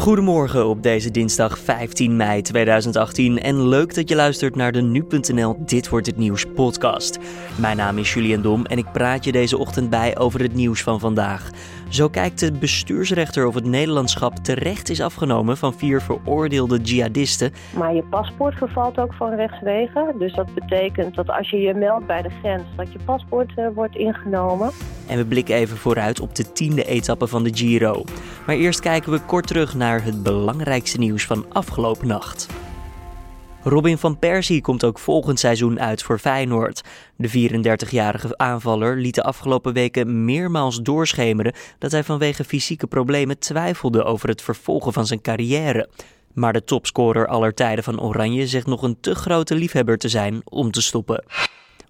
Goedemorgen op deze dinsdag 15 mei 2018 en leuk dat je luistert naar de nu.nl Dit wordt het nieuws podcast. Mijn naam is Julian Dom en ik praat je deze ochtend bij over het nieuws van vandaag. Zo kijkt de bestuursrechter of het Nederlandschap terecht is afgenomen van vier veroordeelde jihadisten. Maar je paspoort vervalt ook van rechtswege. Dus dat betekent dat als je je meldt bij de grens, dat je paspoort uh, wordt ingenomen. En we blikken even vooruit op de tiende etappe van de Giro. Maar eerst kijken we kort terug naar het belangrijkste nieuws van afgelopen nacht. Robin van Persie komt ook volgend seizoen uit voor Feyenoord. De 34-jarige aanvaller liet de afgelopen weken meermaals doorschemeren dat hij vanwege fysieke problemen twijfelde over het vervolgen van zijn carrière. Maar de topscorer aller tijden van Oranje zegt nog een te grote liefhebber te zijn om te stoppen.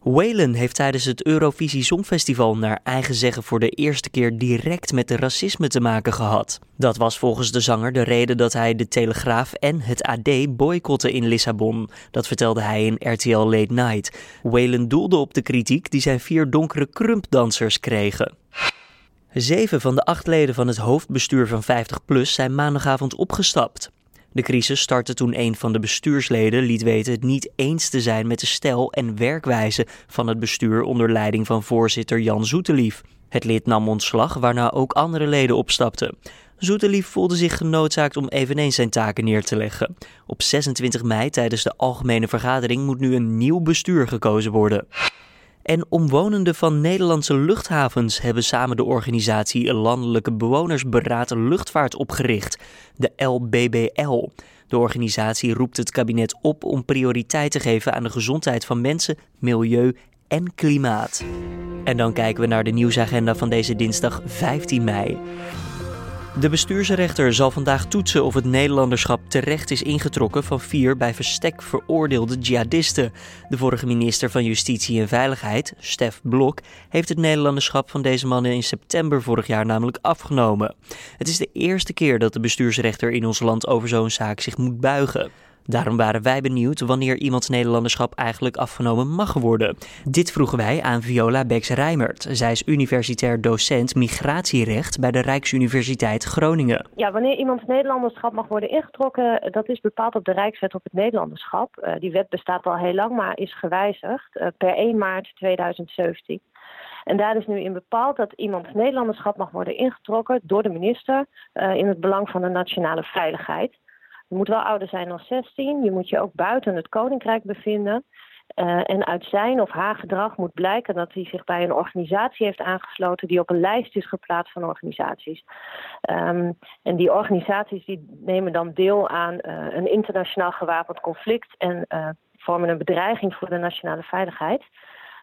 Whalen heeft tijdens het Eurovisie Songfestival naar eigen zeggen voor de eerste keer direct met racisme te maken gehad. Dat was volgens de zanger de reden dat hij de Telegraaf en het AD boycotten in Lissabon. Dat vertelde hij in RTL Late Night. Whalen doelde op de kritiek die zijn vier donkere krumpdansers kregen. Zeven van de acht leden van het hoofdbestuur van 50PLUS zijn maandagavond opgestapt. De crisis startte toen een van de bestuursleden liet weten het niet eens te zijn met de stijl en werkwijze van het bestuur onder leiding van voorzitter Jan Zoetelief. Het lid nam ontslag, waarna ook andere leden opstapten. Zoetelief voelde zich genoodzaakt om eveneens zijn taken neer te leggen. Op 26 mei tijdens de algemene vergadering moet nu een nieuw bestuur gekozen worden. En omwonenden van Nederlandse luchthavens hebben samen de organisatie Landelijke Bewonersberaad Luchtvaart opgericht, de LBBL. De organisatie roept het kabinet op om prioriteit te geven aan de gezondheid van mensen, milieu en klimaat. En dan kijken we naar de nieuwsagenda van deze dinsdag 15 mei. De bestuursrechter zal vandaag toetsen of het Nederlanderschap terecht is ingetrokken van vier bij verstek veroordeelde jihadisten. De vorige minister van Justitie en Veiligheid, Stef Blok, heeft het Nederlanderschap van deze mannen in september vorig jaar namelijk afgenomen. Het is de eerste keer dat de bestuursrechter in ons land over zo'n zaak zich moet buigen. Daarom waren wij benieuwd wanneer iemands Nederlanderschap eigenlijk afgenomen mag worden. Dit vroegen wij aan Viola Beks-Rijmert. Zij is universitair docent migratierecht bij de Rijksuniversiteit Groningen. Ja, wanneer iemands Nederlanderschap mag worden ingetrokken, dat is bepaald op de Rijkswet op het Nederlanderschap. Uh, die wet bestaat al heel lang, maar is gewijzigd uh, per 1 maart 2017. En daar is nu in bepaald dat iemands Nederlanderschap mag worden ingetrokken door de minister uh, in het belang van de nationale veiligheid. Je moet wel ouder zijn dan 16. Je moet je ook buiten het koninkrijk bevinden. Uh, en uit zijn of haar gedrag moet blijken dat hij zich bij een organisatie heeft aangesloten die op een lijst is geplaatst van organisaties. Um, en die organisaties die nemen dan deel aan uh, een internationaal gewapend conflict en uh, vormen een bedreiging voor de nationale veiligheid.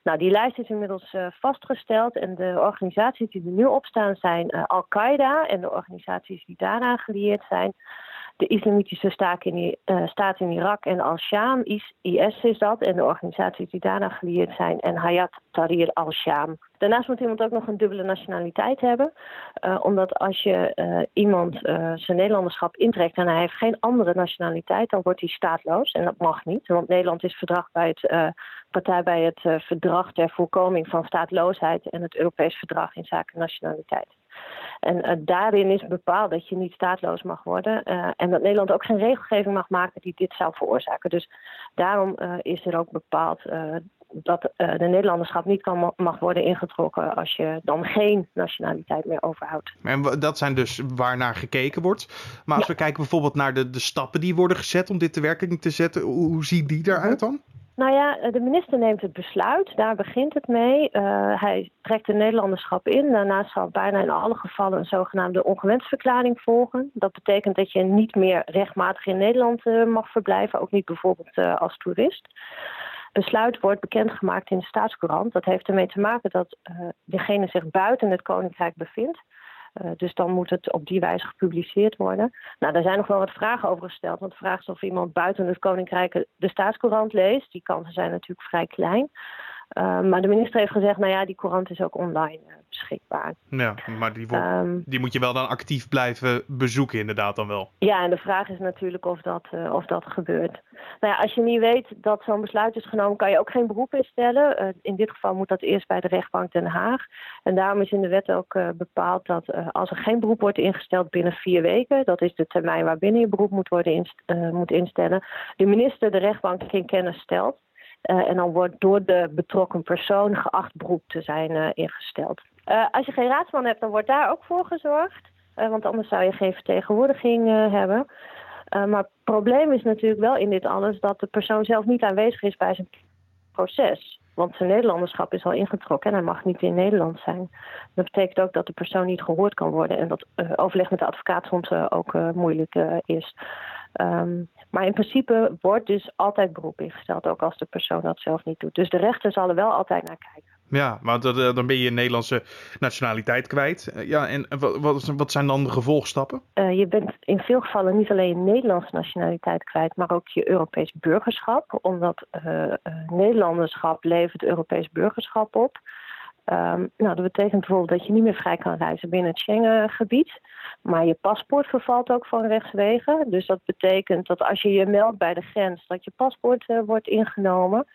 Nou, die lijst is inmiddels vastgesteld en de organisaties die er nu op staan zijn Al-Qaeda en de organisaties die daaraan gelieerd zijn de islamitische staat in, uh, staat in Irak en Al-Sham. IS, IS dat en de organisaties die daarna gelieerd zijn. En Hayat Tahrir al-Sham. Daarnaast moet iemand ook nog een dubbele nationaliteit hebben. Uh, omdat als je uh, iemand zijn Nederlanderschap intrekt en hij heeft geen andere nationaliteit, dan wordt hij staatloos. En dat mag niet, want Nederland is verdrag bij het, partij bij het verdrag ter voorkoming van staatloosheid en het Europees verdrag in zaken nationaliteit. En uh, daarin is bepaald dat je niet staatloos mag worden. Uh, en dat Nederland ook geen regelgeving mag maken die dit zou veroorzaken. Dus daarom uh, is er ook bepaald dat de Nederlanderschap niet kan, mag worden ingetrokken als je dan geen nationaliteit meer overhoudt. En dat zijn dus waar naar gekeken wordt. Maar als ja. we kijken bijvoorbeeld naar de, de stappen die worden gezet om dit te werking te zetten, hoe, hoe zien die eruit dan? Nou ja, de minister neemt het besluit. Daar begint het mee. Uh, hij trekt de Nederlanderschap in. Daarnaast zal bijna in alle gevallen een zogenaamde ongewenstverklaring volgen. Dat betekent dat je niet meer rechtmatig in Nederland uh, mag verblijven. Ook niet bijvoorbeeld als toerist. Besluit wordt bekendgemaakt in de staatscourant. Dat heeft ermee te maken dat degene zich buiten het koninkrijk bevindt. Uh, dus dan moet het op die wijze gepubliceerd worden. Nou, daar zijn nog wel wat vragen over gesteld. Want de vraag is of iemand buiten het Koninkrijk de staatscourant leest. Die kansen zijn natuurlijk vrij klein. Uh, maar de minister heeft gezegd, nou ja, die courant is ook online uh, beschikbaar. Ja, maar die, ehm, die moet je wel dan actief blijven bezoeken inderdaad dan wel. Ja, en de vraag is natuurlijk of dat, uh, of dat gebeurt. Nou ja, als je niet weet dat zo'n besluit is genomen, kan je ook geen beroep instellen. Uh, in dit geval moet dat eerst bij de rechtbank Den Haag. En daarom is in de wet ook uh, bepaald dat als er geen beroep wordt ingesteld binnen vier weken, dat is de termijn waarbinnen je beroep moet worden inst moet instellen, de minister de rechtbank in kennis stelt. Uh, en dan wordt door de betrokken persoon geacht beroep te zijn uh, ingesteld. Uh, als je geen raadsman hebt, dan wordt daar ook voor gezorgd. want anders zou je geen vertegenwoordiging hebben. maar het probleem is natuurlijk wel in dit alles dat de persoon zelf niet aanwezig is bij zijn proces. Want zijn Nederlanderschap is al ingetrokken en hij mag niet in Nederland zijn. Dat betekent ook dat de persoon niet gehoord kan worden en dat overleg met de advocaat soms ook moeilijk is. Um, maar in principe wordt dus altijd beroep ingesteld, ook als de persoon dat zelf niet doet. Dus de rechter zal er wel altijd naar kijken. Ja, maar eh, dan ben je je Nederlandse nationaliteit kwijt. Eh, ja, en wat, wat zijn dan de gevolgstappen? Uh, je bent in veel gevallen niet alleen je Nederlandse nationaliteit kwijt, maar ook je Europees burgerschap. Omdat uh, Nederlanderschap levert Europees burgerschap op. Um, nou, dat betekent bijvoorbeeld dat je niet meer vrij kan reizen binnen het Schengengebied. Maar je paspoort vervalt ook van rechtswege. Dus dat betekent dat als je je meldt bij de grens, dat je paspoort wordt ingenomen.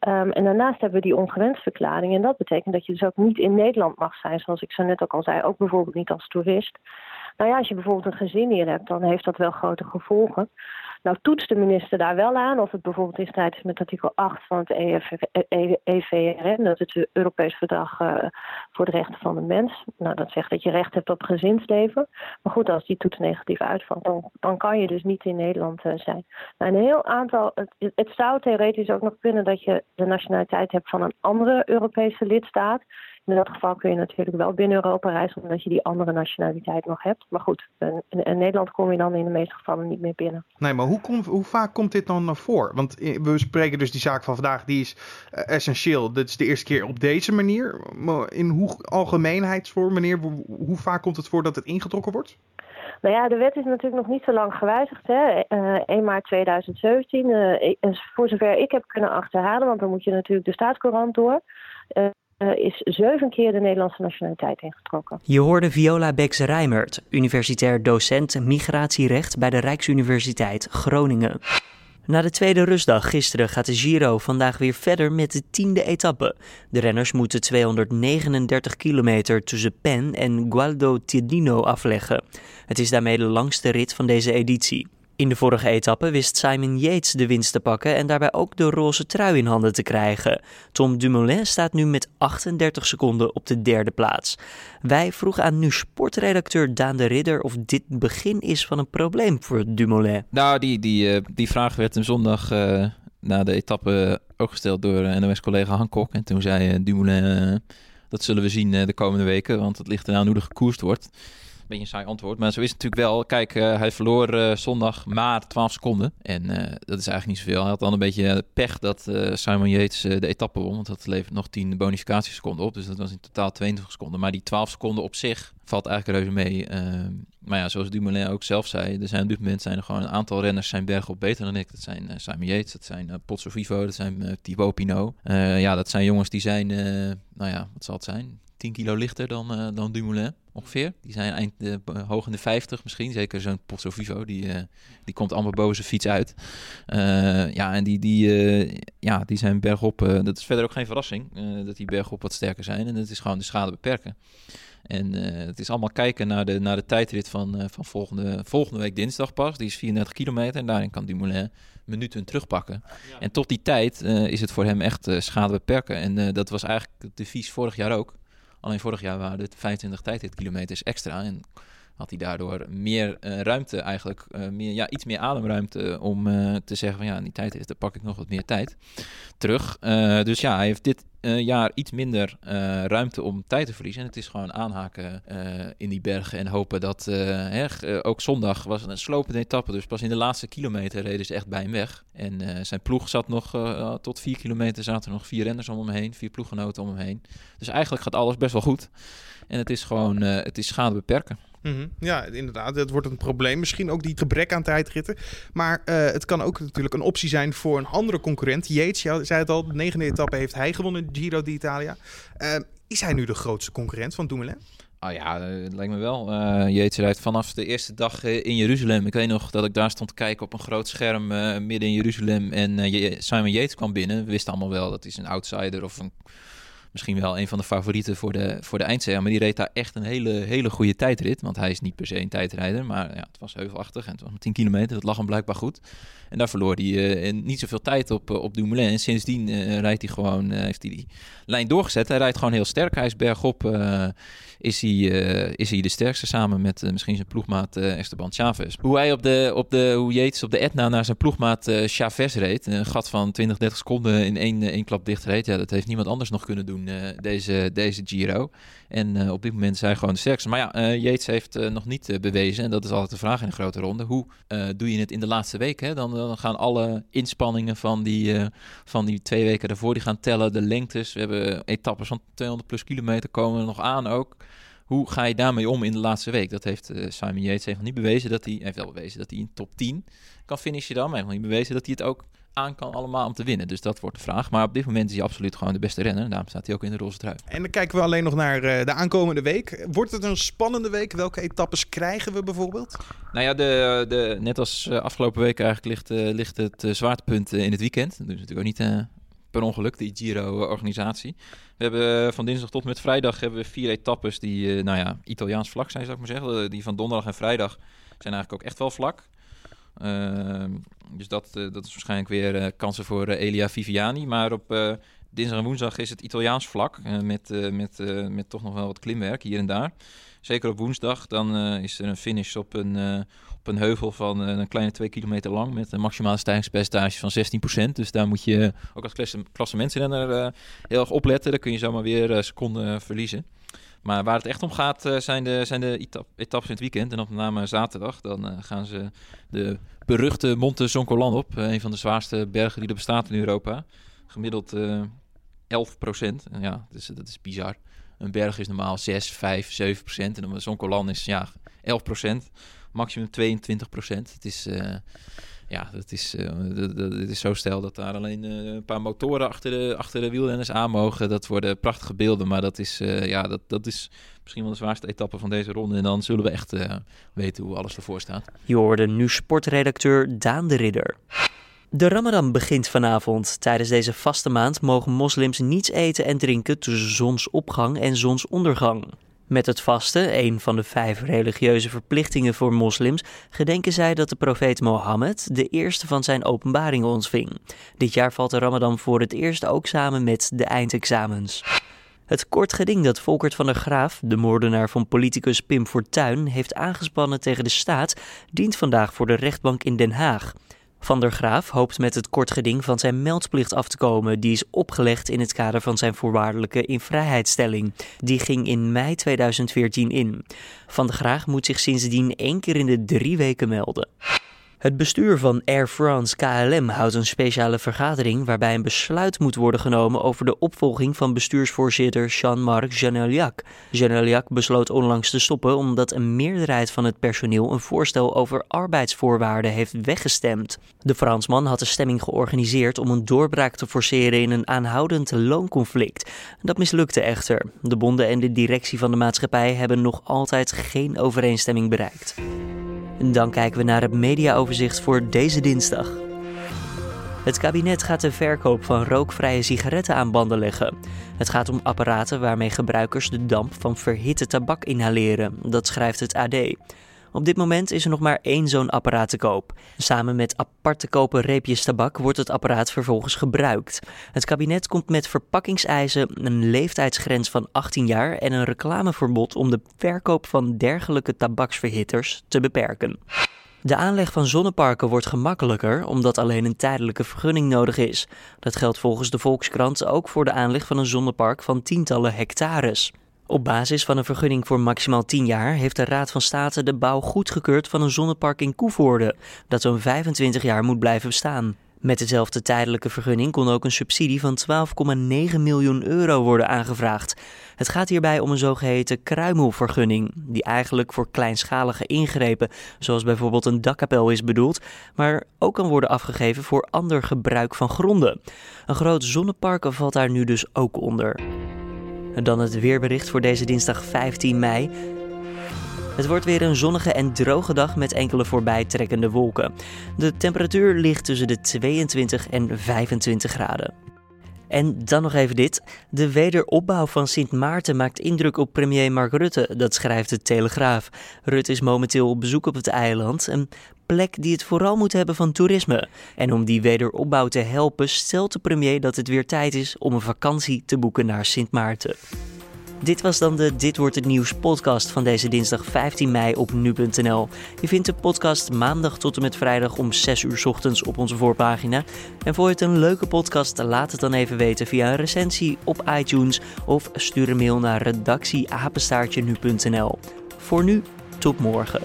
Um, en daarnaast hebben we die ongewenstverklaring. En dat betekent dat je dus ook niet in Nederland mag zijn, zoals ik zo net ook al zei. Ook bijvoorbeeld niet als toerist. Nou ja, als je bijvoorbeeld een gezin hier hebt, dan heeft dat wel grote gevolgen. Nou toetst de minister daar wel aan of het bijvoorbeeld in strijd is met artikel 8 van het EVRN, dat is het Europees Verdrag uh, voor de Rechten van de Mens. Nou, dat zegt dat je recht hebt op gezinsleven. Maar goed, als die toets negatief uitvalt, dan, kan je dus niet in Nederland uh, zijn. Nou, een heel aantal, het, het zou theoretisch ook nog kunnen dat je de nationaliteit hebt van een andere Europese lidstaat. In dat geval kun je natuurlijk wel binnen Europa reizen, omdat je die andere nationaliteit nog hebt. Maar goed, in, in Nederland kom je dan in de meeste gevallen niet meer binnen. Nee, maar hoe, hoe vaak komt dit dan naar voor? Want we spreken dus die zaak van vandaag, die is uh, essentieel. Dit is de eerste keer op deze manier. Maar in hoe algemeenheidsvorm, meneer, hoe vaak komt het voor dat het ingetrokken wordt? Nou ja, de wet is natuurlijk nog niet zo lang gewijzigd. Hè? Uh, eh, 1 maart 2017. Uh, voor zover ik heb kunnen achterhalen, want dan moet je natuurlijk de staatscourant door. Uh, uh, is zeven keer de Nederlandse nationaliteit ingetrokken. Je hoorde Viola Beks-Rijmert, universitair docent migratierecht bij de Rijksuniversiteit Groningen. Na de tweede rustdag gisteren gaat de Giro vandaag weer verder met de tiende etappe. De renners moeten 239 kilometer tussen Pen en Gualdo Tiedino afleggen. Het is daarmee de langste rit van deze editie. In de vorige etappe wist Simon Yates de winst te pakken en daarbij ook de roze trui in handen te krijgen. Tom Dumoulin staat nu met 38 seconden op de derde plaats. Wij vroegen aan nu sportredacteur Daan de Ridder of dit begin is van een probleem voor Dumoulin. Nou, die, die, uh, die vraag werd hem zondag uh, na de etappe ook gesteld door uh, NOS-collega Hancock. En toen zei Dumoulin, dat zullen we zien de komende weken, want het ligt eraan hoe er gekoerst wordt beetje een saai antwoord. Maar zo is het natuurlijk wel. Kijk, uh, hij verloor uh, zondag maar 12 seconden. En uh, dat is eigenlijk niet zoveel. Hij had dan een beetje pech dat Simon Yates de etappe won. Want dat levert nog 10 bonificatieseconden op. Dus dat was in totaal 22 seconden. Maar die 12 seconden op zich valt eigenlijk reuze mee. maar ja, zoals Dumoulin ook zelf zei, er zijn op dit moment zijn er gewoon een aantal renners zijn bergop beter dan ik. Dat zijn Simon Yates, dat zijn uh, Potso Vivo, dat zijn Thibaut Pinot. ja, dat zijn jongens die zijn, nou ja, wat zal het zijn? 10 kilo lichter dan, dan Dumoulin ongeveer. Die zijn eind uh, hoog in de 50 misschien. Zeker zo'n Pozzo Vivo, die, uh, die komt allemaal boven zijn fiets uit. Uh, ja, en die, die, ja, die zijn bergop. dat is verder ook geen verrassing dat die bergop wat sterker zijn. En het is gewoon de schade beperken. En het is allemaal kijken naar de, naar de tijdrit van, van volgende, volgende week dinsdag pas. Die is 34 kilometer en daarin kan Dumoulin minuten terugpakken. En tot die tijd is het voor hem echt schade beperken. En dat was eigenlijk de vies vorig jaar ook. Alleen vorig jaar waren het 25 tijdritkilometers extra. En had hij daardoor meer uh, ruimte eigenlijk, uh, meer, ja, iets meer ademruimte om uh, te zeggen van ja, die tijd is, dan pak ik nog wat meer tijd terug. dus ja, hij heeft dit jaar iets minder ruimte om tijd te verliezen. En het is gewoon aanhaken in die bergen en hopen dat, hè, ook zondag was een slopende etappe, dus pas in de laatste kilometer reden ze echt bij hem weg. En zijn ploeg zat nog, tot vier kilometer zaten er nog vier renners om hem heen, vier ploeggenoten om hem heen. Dus eigenlijk gaat alles best wel goed. En het is gewoon, het is schade beperken. Mhm. Ja, inderdaad. Het wordt een probleem. Misschien ook die gebrek aan tijdritten. Maar uh, het kan ook natuurlijk een optie zijn voor een andere concurrent. Yates, jij zei het al, de negende etappe heeft hij gewonnen, Giro d'Italia. Uh, Is hij nu de grootste concurrent van Dumoulin? Oh ja, het lijkt me wel. Uh, Jeets rijdt vanaf de eerste dag in Jeruzalem. Ik weet nog dat ik daar stond te kijken op een groot scherm midden in Jeruzalem. En Simon Yates kwam binnen. We wisten allemaal wel dat hij een outsider of een misschien wel een van de favorieten voor de, voor de. Maar die reed daar echt een hele, hele goede tijdrit. Want hij is niet per se een tijdrijder. Maar ja, het was heuvelachtig en het was 10 kilometer. Dat lag hem blijkbaar goed. En daar verloor hij uh, niet zoveel tijd op, uh, op Dumoulin. En sindsdien uh, rijdt hij gewoon, heeft hij die lijn doorgezet. Hij rijdt gewoon heel sterk. Hij is bergop is hij, is hij de sterkste samen met misschien zijn ploegmaat Esteban Chavez. Hoe hij op de, op de, hoe op de Etna naar zijn ploegmaat Chavez reed, een gat van 20, 30 seconden in één, één klap dicht reed, ja, dat heeft niemand anders nog kunnen doen, deze, deze Giro. En op dit moment hij gewoon de sterkste. Maar ja, Yates heeft nog niet bewezen, en dat is altijd de vraag in een grote ronde, hoe doe je het in de laatste week? Hè? Dan, dan gaan alle inspanningen van die, van die twee weken daarvoor, die gaan tellen, de lengtes. We hebben etappes van 200 plus kilometer komen er nog aan ook. Hoe ga je daarmee om in de laatste week? Dat heeft Simon Yates heeft nog niet bewezen dat hij, heeft wel bewezen dat hij in top 10 kan finishen dan, maar hij heeft nog niet bewezen dat hij het ook aan kan allemaal om te winnen. Dus dat wordt de vraag. Maar op dit moment is hij absoluut gewoon de beste renner. En daarom staat hij ook in de roze trui. En dan kijken we alleen nog naar uh, de aankomende week. Wordt het een spannende week? Welke etappes krijgen we bijvoorbeeld? Nou ja, de, de, net als uh, afgelopen week eigenlijk ligt, uh, ligt het zwaartepunt in het weekend. Dus natuurlijk ook niet per ongeluk, die Giro-organisatie. We hebben van dinsdag tot met vrijdag hebben we vier etappes die, uh, nou ja, Italiaans vlak zijn, zou ik maar zeggen. Die van donderdag en vrijdag zijn eigenlijk ook echt wel vlak. Uh, dus dat, uh, dat is waarschijnlijk weer uh, kansen voor Elia Viviani. Maar op dinsdag en woensdag is het Italiaans vlak. met, met, met toch nog wel wat klimwerk hier en daar. Zeker op woensdag, dan is er een finish op een, een heuvel van eh, een kleine 2 kilometer lang met een maximale stijgingspercentage van 16%. Dus daar moet je ook als klasse, klassementsrenner heel erg opletten. Dan kun je zomaar weer seconden verliezen. Maar waar het echt om gaat zijn de, zijn de etap, etappes in het weekend. En op name zaterdag. Dan gaan ze de beruchte Monte Zoncolan op. een van de zwaarste bergen die er bestaat in Europa. Gemiddeld 11 procent. Ja, dus, dat is bizar. Een berg is normaal 6, 5, 7 procent. En Zoncolan is ja, 11 procent maximum 22 procent. Het is, uh, ja, dat is, uh, het is zo stijl dat daar alleen uh, een paar motoren achter de, achter de wielrenners aan mogen. Dat worden prachtige beelden, maar dat is, ja, dat, dat is misschien wel de zwaarste etappe van deze ronde. En dan zullen we echt weten hoe alles ervoor staat. Je hoorde nu sportredacteur Daan de Ridder. De Ramadan begint vanavond. Tijdens deze vaste maand mogen moslims niets eten en drinken tussen zonsopgang en zonsondergang. Met het vasten, een van de vijf religieuze verplichtingen voor moslims, gedenken zij dat de profeet Mohammed de eerste van zijn openbaringen ontving. Dit jaar valt de Ramadan voor het eerst ook samen met de eindexamens. Het kort geding dat Volkert van der Graaf, de moordenaar van politicus Pim Fortuyn, heeft aangespannen tegen de staat, dient vandaag voor de rechtbank in Den Haag. Van der Graaf hoopt met het kort geding van zijn meldplicht af te komen. Die is opgelegd in het kader van zijn voorwaardelijke invrijheidstelling. Die ging in mei 2014 in. Van der Graaf moet zich sindsdien één keer in de drie weken melden. Het bestuur van Air France KLM houdt een speciale vergadering waarbij een besluit moet worden genomen over de opvolging van bestuursvoorzitter Jean-Marc Janeliac. Janeliac besloot onlangs te stoppen omdat een meerderheid van het personeel een voorstel over arbeidsvoorwaarden heeft weggestemd. De Fransman had de stemming georganiseerd om een doorbraak te forceren in een aanhoudend loonconflict. Dat mislukte echter. De bonden en de directie van de maatschappij hebben nog altijd geen overeenstemming bereikt. Dan kijken we naar het mediaoverzicht voor deze dinsdag. Het kabinet gaat de verkoop van rookvrije sigaretten aan banden leggen. Het gaat om apparaten waarmee gebruikers de damp van verhitte tabak inhaleren, dat schrijft het AD. Op dit moment is er nog maar één zo'n apparaat te koop. Samen met apart te kopen reepjes tabak wordt het apparaat vervolgens gebruikt. Het kabinet komt met verpakkingseisen, een leeftijdsgrens van 18 jaar en een reclameverbod om de verkoop van dergelijke tabaksverhitters te beperken. De aanleg van zonneparken wordt gemakkelijker omdat alleen een tijdelijke vergunning nodig is. Dat geldt volgens de Volkskrant ook voor de aanleg van een zonnepark van tientallen hectares. Op basis van een vergunning voor maximaal 10 jaar heeft de Raad van State de bouw goedgekeurd van een zonnepark in Koevoorde, dat zo'n 25 jaar moet blijven bestaan. Met dezelfde tijdelijke vergunning kon ook een subsidie van 12,9 miljoen euro worden aangevraagd. Het gaat hierbij om een zogeheten kruimelvergunning, die eigenlijk voor kleinschalige ingrepen, zoals bijvoorbeeld een dakkapel is bedoeld, maar ook kan worden afgegeven voor ander gebruik van gronden. Een groot zonnepark valt daar nu dus ook onder. Dan het weerbericht voor deze dinsdag 15 mei. Het wordt weer een zonnige en droge dag met enkele voorbijtrekkende wolken. De temperatuur ligt tussen de 22 en 25 graden. En dan nog even dit. De wederopbouw van Sint Maarten maakt indruk op premier Mark Rutte, dat schrijft de Telegraaf. Rutte is momenteel op bezoek op het eiland, een plek die het vooral moet hebben van toerisme. En om die wederopbouw te helpen stelt de premier dat het weer tijd is om een vakantie te boeken naar Sint Maarten. Dit was dan de Dit wordt het nieuws podcast van deze dinsdag 15 mei op nu.nl. Je vindt de podcast maandag tot en met vrijdag om 6 uur ochtends op onze voorpagina. En vond je het een leuke podcast, laat het dan even weten via een recensie op iTunes of stuur een mail naar redactieapenstaartje nu.nl. Voor nu, tot morgen.